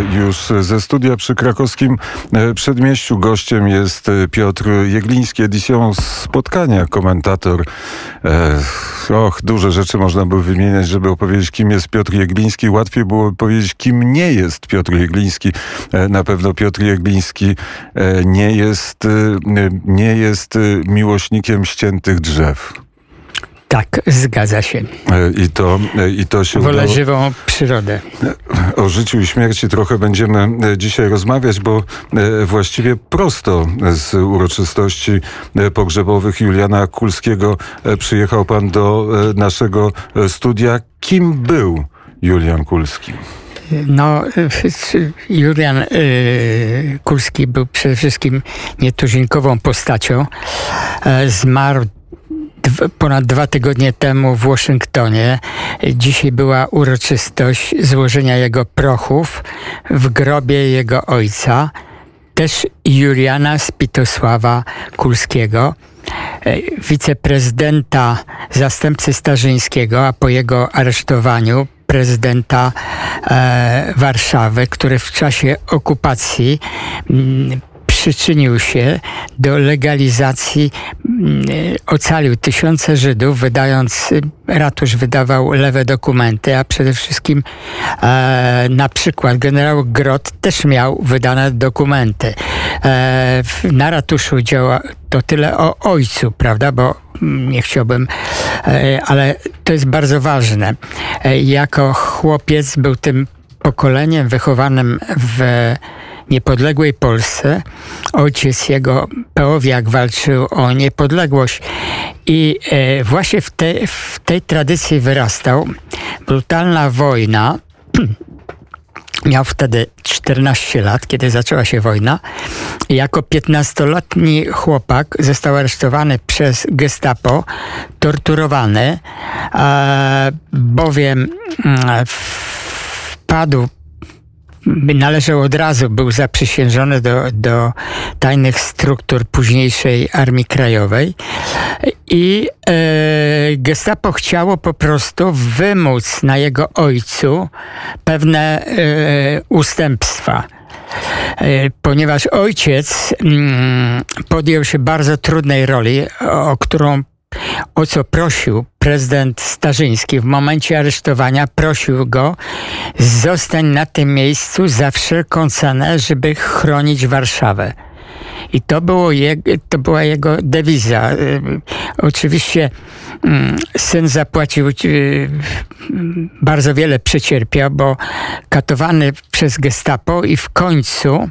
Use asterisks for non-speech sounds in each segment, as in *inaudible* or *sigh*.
już ze studia przy krakowskim e, przedmieściu. Gościem jest e, Piotr Jegliński, edycją spotkania, komentator. E, och, duże rzeczy można by wymieniać, żeby opowiedzieć, kim jest Piotr Jegliński. Łatwiej było powiedzieć, kim nie jest Piotr Jegliński. Na pewno Piotr Jegliński nie jest, nie jest miłośnikiem ściętych drzew. Tak, zgadza się. E, I to, e, i to się Wolę udało. żywą przyrodę. O życiu i śmierci trochę będziemy e, dzisiaj rozmawiać, bo właściwie prosto z uroczystości pogrzebowych Juliana Kulskiego przyjechał pan do naszego studia. Kim był Julian Kulski? No, Julian Kulski był przede wszystkim nietuzinkową postacią. Zmarł ponad dwa tygodnie temu w Waszyngtonie. Dzisiaj była uroczystość złożenia jego prochów w grobie jego ojca, też Juliana Spitosława Kulskiego wiceprezydenta, zastępcy Starzyńskiego, a po jego aresztowaniu prezydenta e, Warszawy, który w czasie okupacji m, przyczynił się do legalizacji, mm, ocalił tysiące Żydów, wydając, ratusz wydawał lewe dokumenty, a przede wszystkim e, na przykład generał Grot też miał wydane dokumenty. E, na ratuszu działa to tyle o ojcu, prawda, bo nie chciałbym, e, ale to jest bardzo ważne. E, jako chłopiec był tym pokoleniem wychowanym w niepodległej Polsce. Ojciec jego, Peowiak, walczył o niepodległość i e, właśnie w, te, w tej tradycji wyrastał. Brutalna wojna *clears throat* Miał wtedy 14 lat, kiedy zaczęła się wojna. Jako 15-letni chłopak został aresztowany przez gestapo, torturowany, bowiem mm, wpadł należał od razu, był zaprzysiężony do, do tajnych struktur późniejszej Armii Krajowej. I e, gestapo chciało po prostu wymóc na jego ojcu pewne e, ustępstwa. E, ponieważ ojciec mm, podjął się bardzo trudnej roli, o którą o co prosił prezydent Starzyński w momencie aresztowania, prosił go zostań na tym miejscu za wszelką cenę, żeby chronić Warszawę. I to, było jego, to była jego dewiza. Y, oczywiście mm, syn zapłacił, y, bardzo wiele przecierpiał, bo katowany przez gestapo i w końcu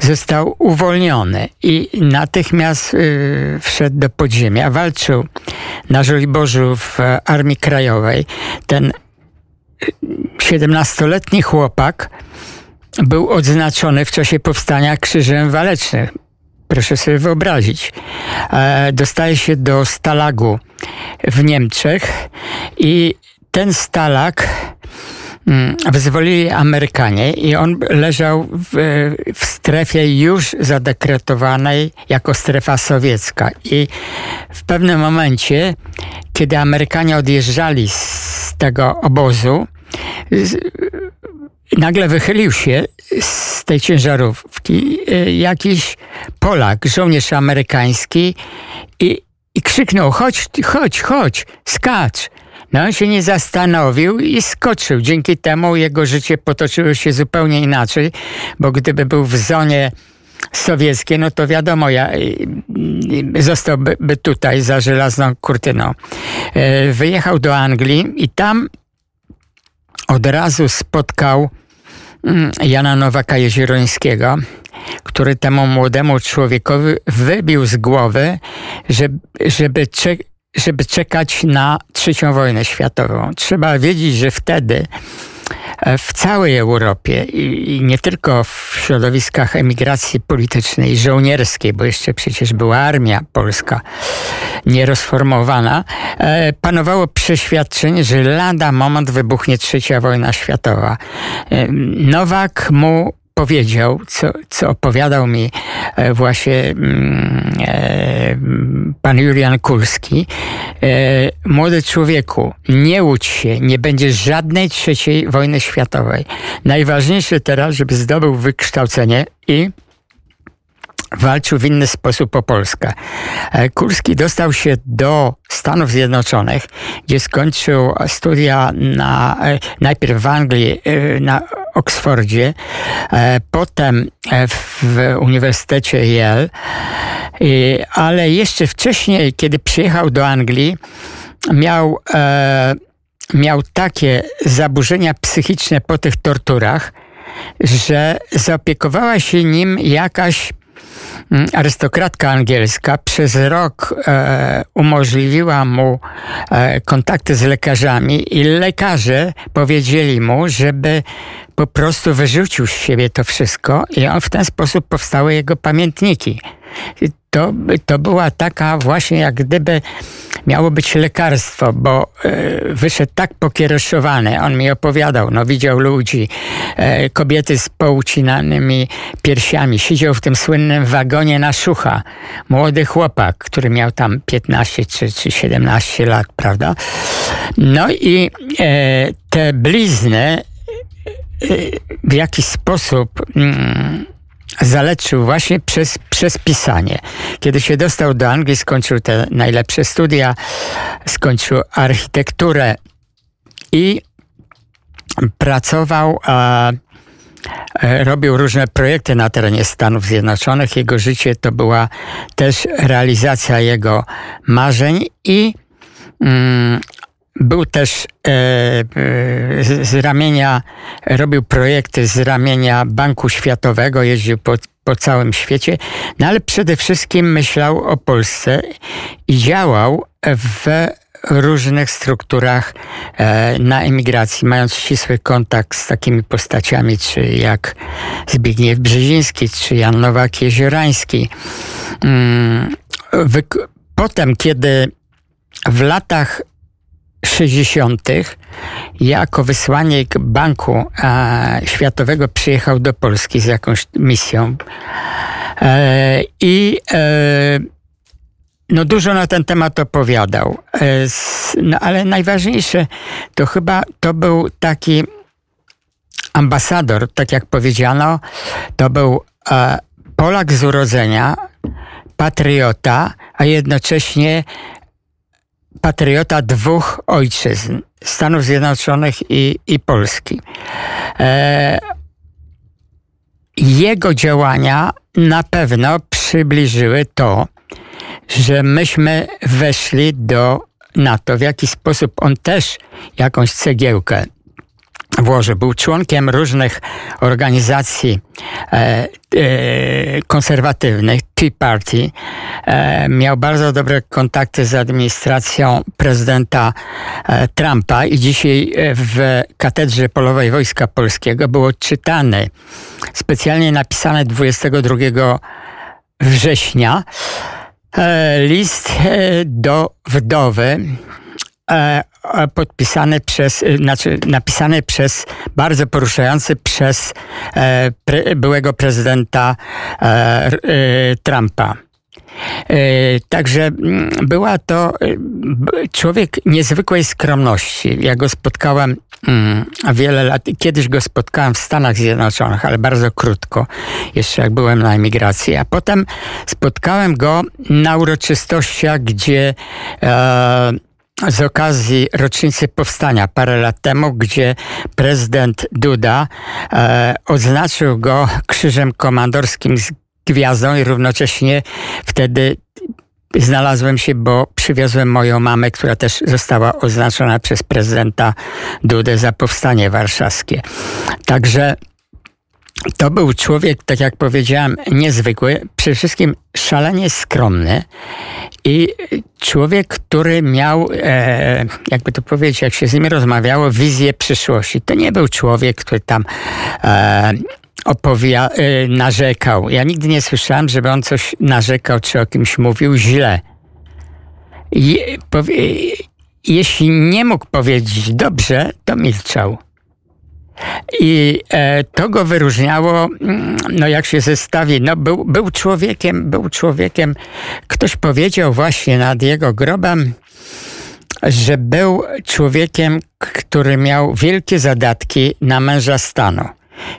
został uwolniony i natychmiast y, wszedł do podziemia. Walczył na Żoliborzu w Armii Krajowej. Ten 17-letni chłopak był odznaczony w czasie powstania Krzyżem Walecznym. Proszę sobie wyobrazić. E, dostaje się do Stalagu w Niemczech i ten Stalag mm, wyzwolili Amerykanie i on leżał w, w, strefie już zadekretowanej jako strefa sowiecka. I w pewnym momencie, kiedy Amerykanie odjeżdżali z tego obozu, nagle wychylił się z tej ciężarówki y, jakiś Polak, żołnierz amerykański i, i krzyknął, chodź, chodź, chodź, skacz. No on się nie zastanowił i skoczył. Dzięki temu jego życie potoczyło się zupełnie inaczej, bo gdyby był w zonie sowieckiej, no to wiadomo, ja, zostałby tutaj za żelazną kurtyną. Wyjechał do Anglii i tam od razu spotkał mm, Jana Nowaka Jezierońskiego, który temu młodemu człowiekowi wybił z głowy, żeby, żeby, żeby czekać na trzecią wojnę światową. Trzeba wiedzieć, że wtedy w całej Europie i, nie tylko w środowiskach emigracji politycznej żołnierskiej, bo jeszcze przecież była armia polska nierozformowana, e, panowało przeświadczenie, że lada moment wybuchnie trzecia wojna światowa. E, Nowak mu powiedział, co, co opowiadał mi e, właśnie mm, e, pan Julian Kulski. E, młody człowieku, nie łudź się, nie będzie żadnej trzeciej wojny światowej. Najważniejsze teraz, żeby zdobył wykształcenie i walczył w inny sposób o Polskę. E, Kurski dostał się do Stanów Zjednoczonych, gdzie skończył studia na, e, najpierw w Anglii, e, na Oksfordzie, potem w Uniwersytecie Yale, ale jeszcze wcześniej, kiedy przyjechał do Anglii, miał, miał takie zaburzenia psychiczne po tych torturach, że zaopiekowała się nim jakaś arystokratka angielska przez rok e, umożliwiła mu e, kontakty z lekarzami i lekarze powiedzieli mu, żeby po prostu wyrzucił z siebie to wszystko i on w ten sposób powstały jego pamiętniki. To, to była taka właśnie jak gdyby miało być lekarstwo, bo e, wyszedł tak pokieroszowany. On mi opowiadał, no widział ludzi, e, kobiety z poucinanymi piersiami. Siedział w tym słynnym wagonie na szucha. Młody chłopak, który miał tam 15 czy, czy 17 lat, prawda? No i e, te blizny w jakiś sposób mm, zaleczył właśnie przez, przez pisanie. Kiedy się dostał do Anglii, skończył te najlepsze studia, skończył architekturę i pracował, a, e, robił różne projekty na terenie Stanów Zjednoczonych. Jego życie to była też realizacja jego marzeń i mm, był też e, e, z, z, ramienia, robił projekty z ramienia Banku Światowego, jeździł po, po całym świecie, no ale przede wszystkim myślał o Polsce i działał w różnych strukturach e, na emigracji, mając ścisły kontakt z takimi postaciami, czy jak Zbigniew Brzeziński, czy Jan Nowak-Jeziorański. Mm, potem, kiedy w latach 60. jako wysłannik Banku e, Światowego przyjechał do Polski z jakąś misją. E, I e, no dużo na ten temat opowiadał. No ale najważniejsze to chyba to był taki ambasador, tak jak powiedziano, to był Polak z urodzenia, patriota, a jednocześnie patriota dwóch ojczyzn, Stanów Zjednoczonych i, i Polski. E, jego działania na pewno przybliżyły to, że myśmy weszli do NATO. W jaki sposób on też jakąś cegiełkę Włoży. Był członkiem różnych organizacji e, e, konserwatywnych, Tea Party. E, miał bardzo dobre kontakty z administracją prezydenta e, Trumpa i dzisiaj w Katedrze Polowej Wojska Polskiego było czytany, specjalnie napisany 22 września, e, list e, do wdowy podpisany przez, y, znaczy napisany przez, bardzo poruszający przez e, pre, byłego prezydenta e, e, Trumpa. Także mm, była to e, człowiek niezwykłej skromności. Ja go spotkałem mm, wiele lat. Kiedyś go spotkałem w Stanach Zjednoczonych, ale bardzo krótko, jeszcze jak byłem na emigracji. A potem spotkałem go na uroczystościach, gdzie e, z okazji rocznicy powstania parę lat temu, gdzie prezydent Duda e, odznaczył go krzyżem komandorskim z gwiazdą i równocześnie wtedy znalazłem się, bo przywiozłem moją mamę, która też została oznaczona przez prezydenta Dudę za powstanie warszawskie. Także to był człowiek, tak jak powiedziałem, niezwykły, przede wszystkim szalenie skromny i człowiek, który miał, e, jakby to powiedzieć, jak się z nim rozmawiało, wizję przyszłości. To nie był człowiek, który tam e, opowia, e, narzekał. Ja nigdy nie słyszałem, żeby on coś narzekał, czy o kimś mówił źle. I, powie, jeśli nie mógł powiedzieć dobrze, to milczał. I e, to go wyróżniało, mm, no jak się zestawi, no był, był człowiekiem, był człowiekiem, ktoś powiedział właśnie nad jego grobem, że był człowiekiem, który miał wielkie zadatki na męża stanu.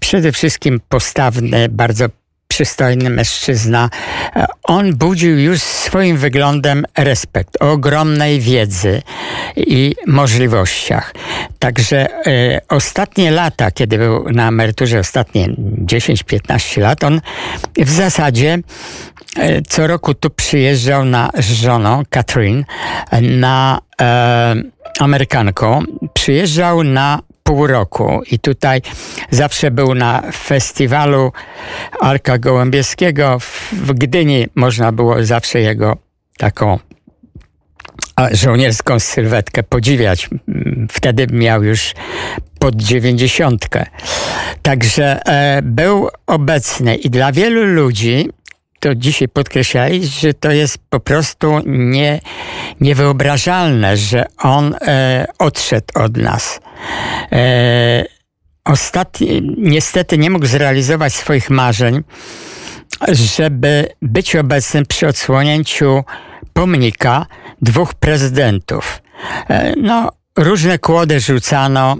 Przede wszystkim postawny, bardzo przystojny mężczyzna. On budził już swoim wyglądem respekt o ogromnej wiedzy i możliwościach. Także e, ostatnie lata, kiedy był na emeryturze, ostatnie 10-15 lat, on w zasadzie e, co roku tu przyjeżdżał na z żoną, Catherine, na e, Amerykanką. Przyjeżdżał na pół roku i tutaj zawsze był na festiwalu Arka Gołębieskiego w Gdyni. Można było zawsze jego taką żołnierską sylwetkę podziwiać. Wtedy miał już pod dziewięćdziesiątkę. Także e, był obecny i dla wielu ludzi to dzisiaj podkreślali, że to jest po prostu nie, niewyobrażalne, że on e, odszedł od nas. E, ostatni, niestety nie mógł zrealizować swoich marzeń, żeby być obecnym przy odsłonięciu pomnika dwóch prezydentów. E, no, różne kłody rzucano,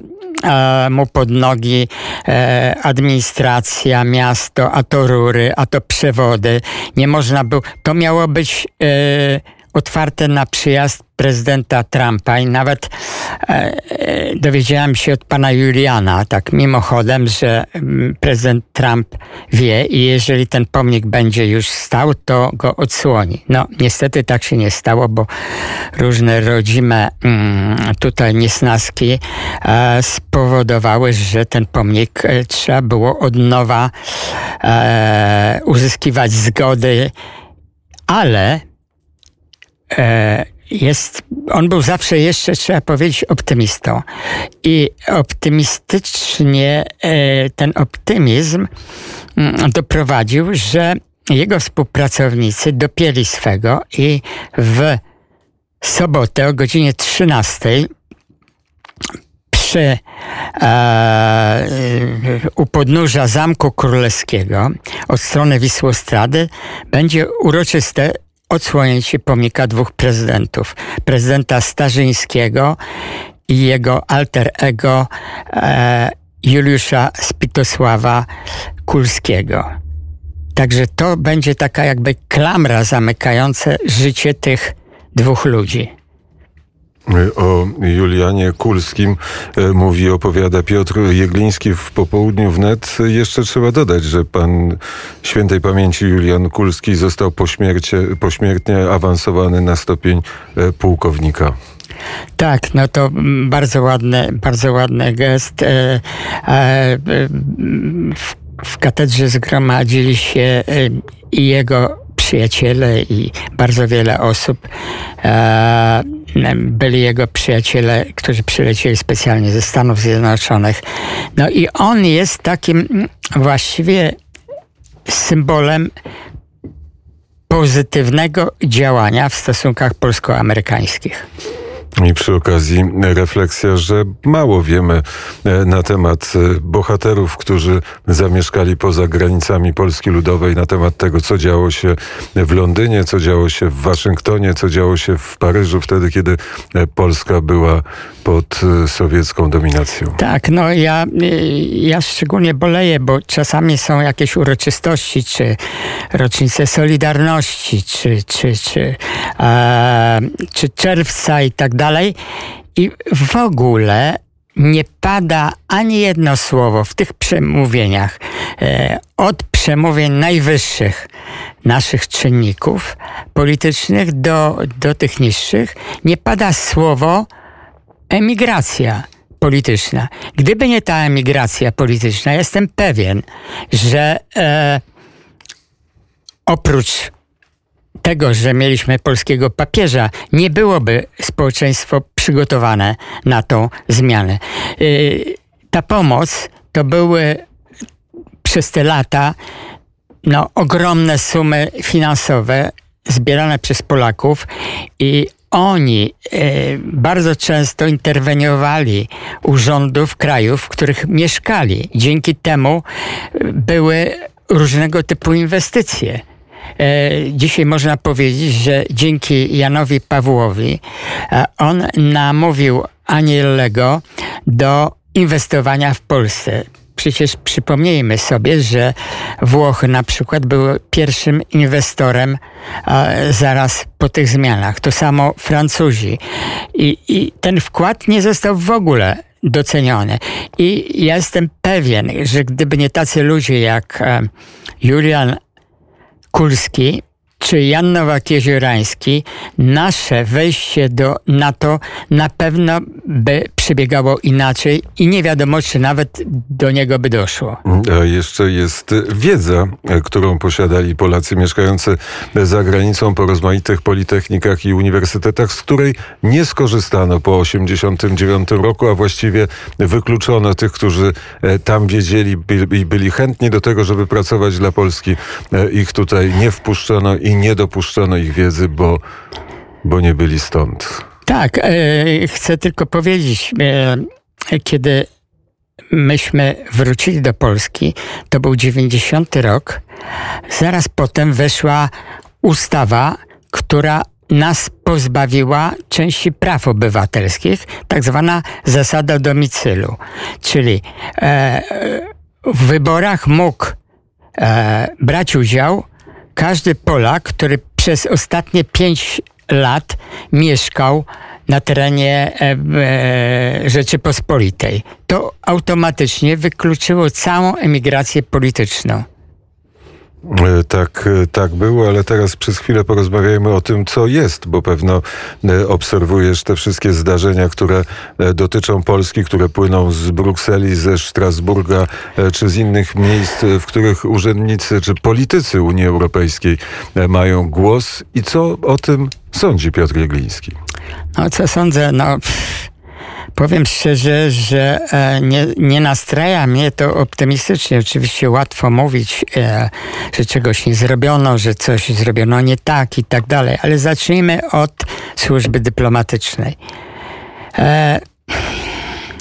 mu pod nogi e, administracja, miasto, a to rury, a to przewody. Nie można było. To miało być e, otwarte na przyjazd prezydenta Trumpa i nawet e, e, dowiedziałem się od pana Juliana, tak mimochodem, że mm, prezydent Trump wie i jeżeli ten pomnik będzie już stał, to go odsłoni. No niestety tak się nie stało, bo różne rodzime mm, tutaj niesnaski e, spowodowały, że ten pomnik e, trzeba było od nowa e, uzyskiwać zgody, ale jest, on był zawsze jeszcze, trzeba powiedzieć, optymistą. I optymistycznie e, ten optymizm mm, doprowadził, że jego współpracownicy dopięli swego i w sobotę o godzinie 13 przy e, u podnóża Zamku Królewskiego od strony Wisłostrady będzie uroczyste odsłonięcie pomnika dwóch prezydentów. Prezydenta Starzyńskiego i jego alter ego e, Juliusza Spitosława Kulskiego. Także to będzie taka jakby klamra zamykająca życie tych dwóch ludzi. O Julianie Kulskim e, mówi, opowiada Piotr Jegliński w popołudniu wnet. Jeszcze trzeba dodać, że pan świętej pamięci Julian Kulski został pośmiertnie awansowany na stopień e, pułkownika. Tak, no to bardzo ładny, bardzo ładny gest. E, w, w katedrze zgromadzili się jego przyjaciele i bardzo wiele osób byli jego przyjaciele, którzy przylecieli specjalnie ze Stanów Zjednoczonych. No i on jest takim właściwie symbolem pozytywnego działania w stosunkach polsko-amerykańskich. I przy okazji refleksja, że mało wiemy e, na temat e, bohaterów, którzy zamieszkali poza granicami Polski Ludowej, na temat tego, co działo się w Londynie, co działo się w Waszyngtonie, co działo się w Paryżu, wtedy, kiedy e, Polska była pod sowiecką dominacją. Tak, no ja, ja szczególnie boleję, bo czasami są jakieś uroczystości, czy rocznice Solidarności, czy, czy, czy, e, czy czerwca i tak dalej dalej. I w ogóle nie pada ani jedno słowo w tych przemówieniach, e, od przemówień najwyższych naszych czynników politycznych do, do tych niższych, nie pada słowo emigracja polityczna. Gdyby nie ta emigracja polityczna, jestem pewien, że e, oprócz tego, że mieliśmy polskiego papieża, nie byłoby społeczeństwo przygotowane na tą zmianę. Y, ta pomoc to były przez te lata no, ogromne sumy finansowe zbierane przez Polaków i oni e, bardzo często interweniowali u rządów krajów, w których mieszkali. Dzięki temu e, były różnego typu inwestycje. E, dzisiaj można powiedzieć, że dzięki Janowi Pawłowi on namówił Anielego do inwestowania w Polsce. Przecież przypomnijmy sobie, że Włochy na przykład były pierwszym inwestorem zaraz po tych zmianach. To samo Francuzi. I, I ten wkład nie został w ogóle doceniony. I ja jestem pewien, że gdyby nie tacy ludzie jak e, Julian Kulski, czy Jan Nowak-Jeziorański, nasze wejście do NATO na pewno by przebiegało inaczej i nie wiadomo, czy nawet do niego by doszło. A jeszcze jest wiedza, którą posiadali Polacy mieszkający za granicą po rozmaitych politechnikach i uniwersytetach, z której nie skorzystano po 1989 roku, a właściwie wykluczono tych, którzy e, tam wiedzieli i byli chętni do tego, żeby pracować dla Polski. E, ich tutaj nie wpuszczono i nie dopuszczono ich wiedzy, bo, bo nie byli stąd. Tak, e, chcę tylko powiedzieć, e, kiedy myśmy wrócili do Polski, to był 90 rok, zaraz potem weszła ustawa, która nas pozbawiła części praw obywatelskich, tak zwana zasada domicylu. Czyli e, w wyborach mógł e, brać udział każdy Polak, który przez ostatnie pięć lat mieszkał na terenie e, e, Rzeczypospolitej. To automatycznie wykluczyło całą emigrację polityczną. E, tak, e, tak było, ale teraz przez chwilę porozmawiajmy o tym, co jest, bo pewno e, obserwujesz te wszystkie zdarzenia, które dotyczą Polski, które płyną z Brukseli, ze Strasburga, czy z innych miejsc, w których urzędnicy czy politycy Unii Europejskiej mają głos. I co o tym sądzi Piotr Jegliński? No, co sądzę? No. Powiem szczerze, że e, nie, nie nastraja mnie to optymistycznie. Oczywiście łatwo mówić, e, że czegoś nie zrobiono, że coś zrobiono nie tak i tak dalej, ale zacznijmy od służby dyplomatycznej. E,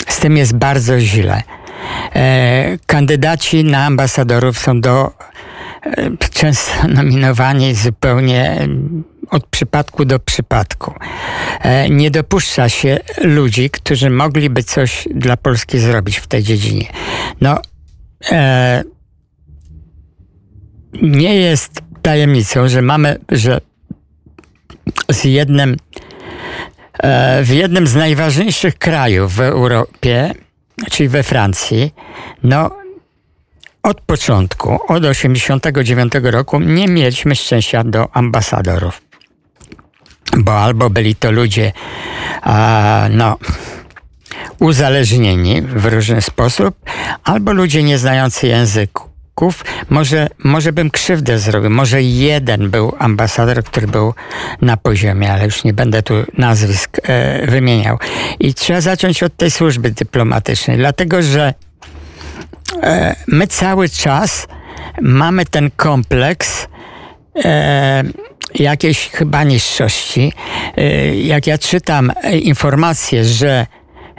z tym jest bardzo źle. Kandydaci na ambasadorów są do często *laughs* nominowani zupełnie od przypadku do przypadku. E, nie dopuszcza się ludzi, którzy mogliby coś dla Polski zrobić w tej dziedzinie. No, e, nie jest tajemnicą, że mamy, że z jednym, e, w jednym z najważniejszych krajów w Europie, czyli we Francji, no od początku, od 1989 roku nie mieliśmy szczęścia do ambasadorów bo albo byli to ludzie, a, no, uzależnieni w różny sposób, albo ludzie nie znający języków. Może, może bym krzywdę zrobił. Może jeden był ambasador, który był na poziomie, ale już nie będę tu nazwisk e, wymieniał. I trzeba zacząć od tej służby dyplomatycznej, dlatego że e, my cały czas mamy ten kompleks e, jakiejś chyba niższości. Y, jak ja czytam informacje, że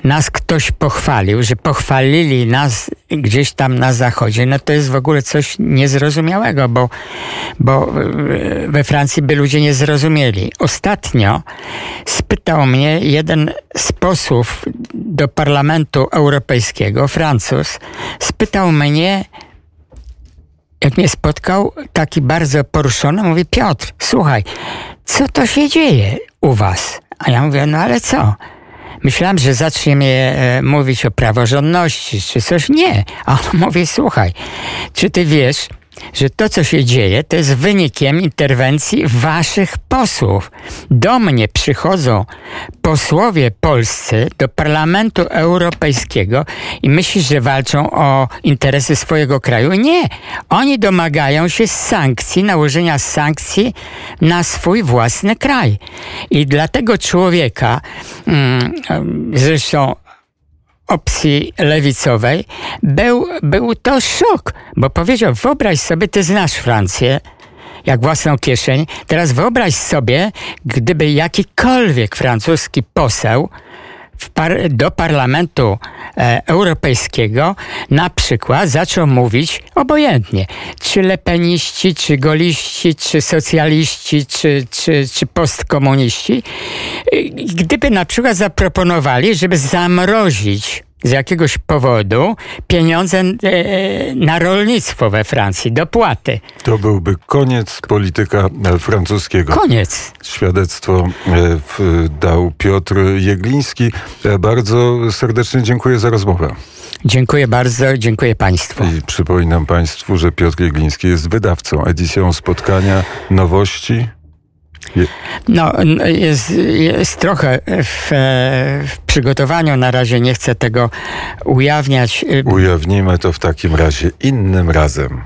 nas ktoś pochwalił, że pochwalili nas gdzieś tam na zachodzie, no to jest w ogóle coś niezrozumiałego, bo, bo y, we Francji by ludzie nie zrozumieli. Ostatnio spytał mnie jeden z posłów do Parlamentu Europejskiego, Francuz, spytał mnie, jak mnie spotkał, taki bardzo poruszony, mówi Piotr, słuchaj, co to się dzieje u was? A ja mówię, no ale co? Myślałem, że zacznie mnie e, mówić o praworządności czy coś. Nie. A on *laughs* mówi, słuchaj, czy ty wiesz, że to, co się dzieje, to jest wynikiem interwencji waszych posłów. Do mnie przychodzą posłowie polscy do Parlamentu Europejskiego i myślisz, że walczą o interesy swojego kraju? Nie. Oni domagają się sankcji, nałożenia sankcji na swój własny kraj. I dla tego człowieka, mm, zresztą opcji lewicowej, był, był to szok, bo powiedział, wyobraź sobie, ty znasz Francję, jak własną kieszeń. Teraz wyobraź sobie, gdyby jakikolwiek francuski poseł par do Parlamentu e, Europejskiego na przykład zaczął mówić obojętnie, czy lepeniści, czy goliści, czy socjaliści, czy, czy, czy postkomuniści, gdyby na przykład zaproponowali, żeby zamrozić z jakiegoś powodu pieniądze e, na rolnictwo we Francji, dopłaty. To byłby koniec polityka e, francuskiego. Koniec. Świadectwo e, dał Piotr Jegliński. Bardzo serdecznie dziękuję za rozmowę. Dziękuję bardzo, dziękuję Państwu. I przypominam Państwu, że Piotr Jegliński jest wydawcą, edycją spotkania nowości no, jest, jest trochę w, w, przygotowaniu. Na razie nie chcę tego ujawniać. Ujawnimy to w takim razie innym razem.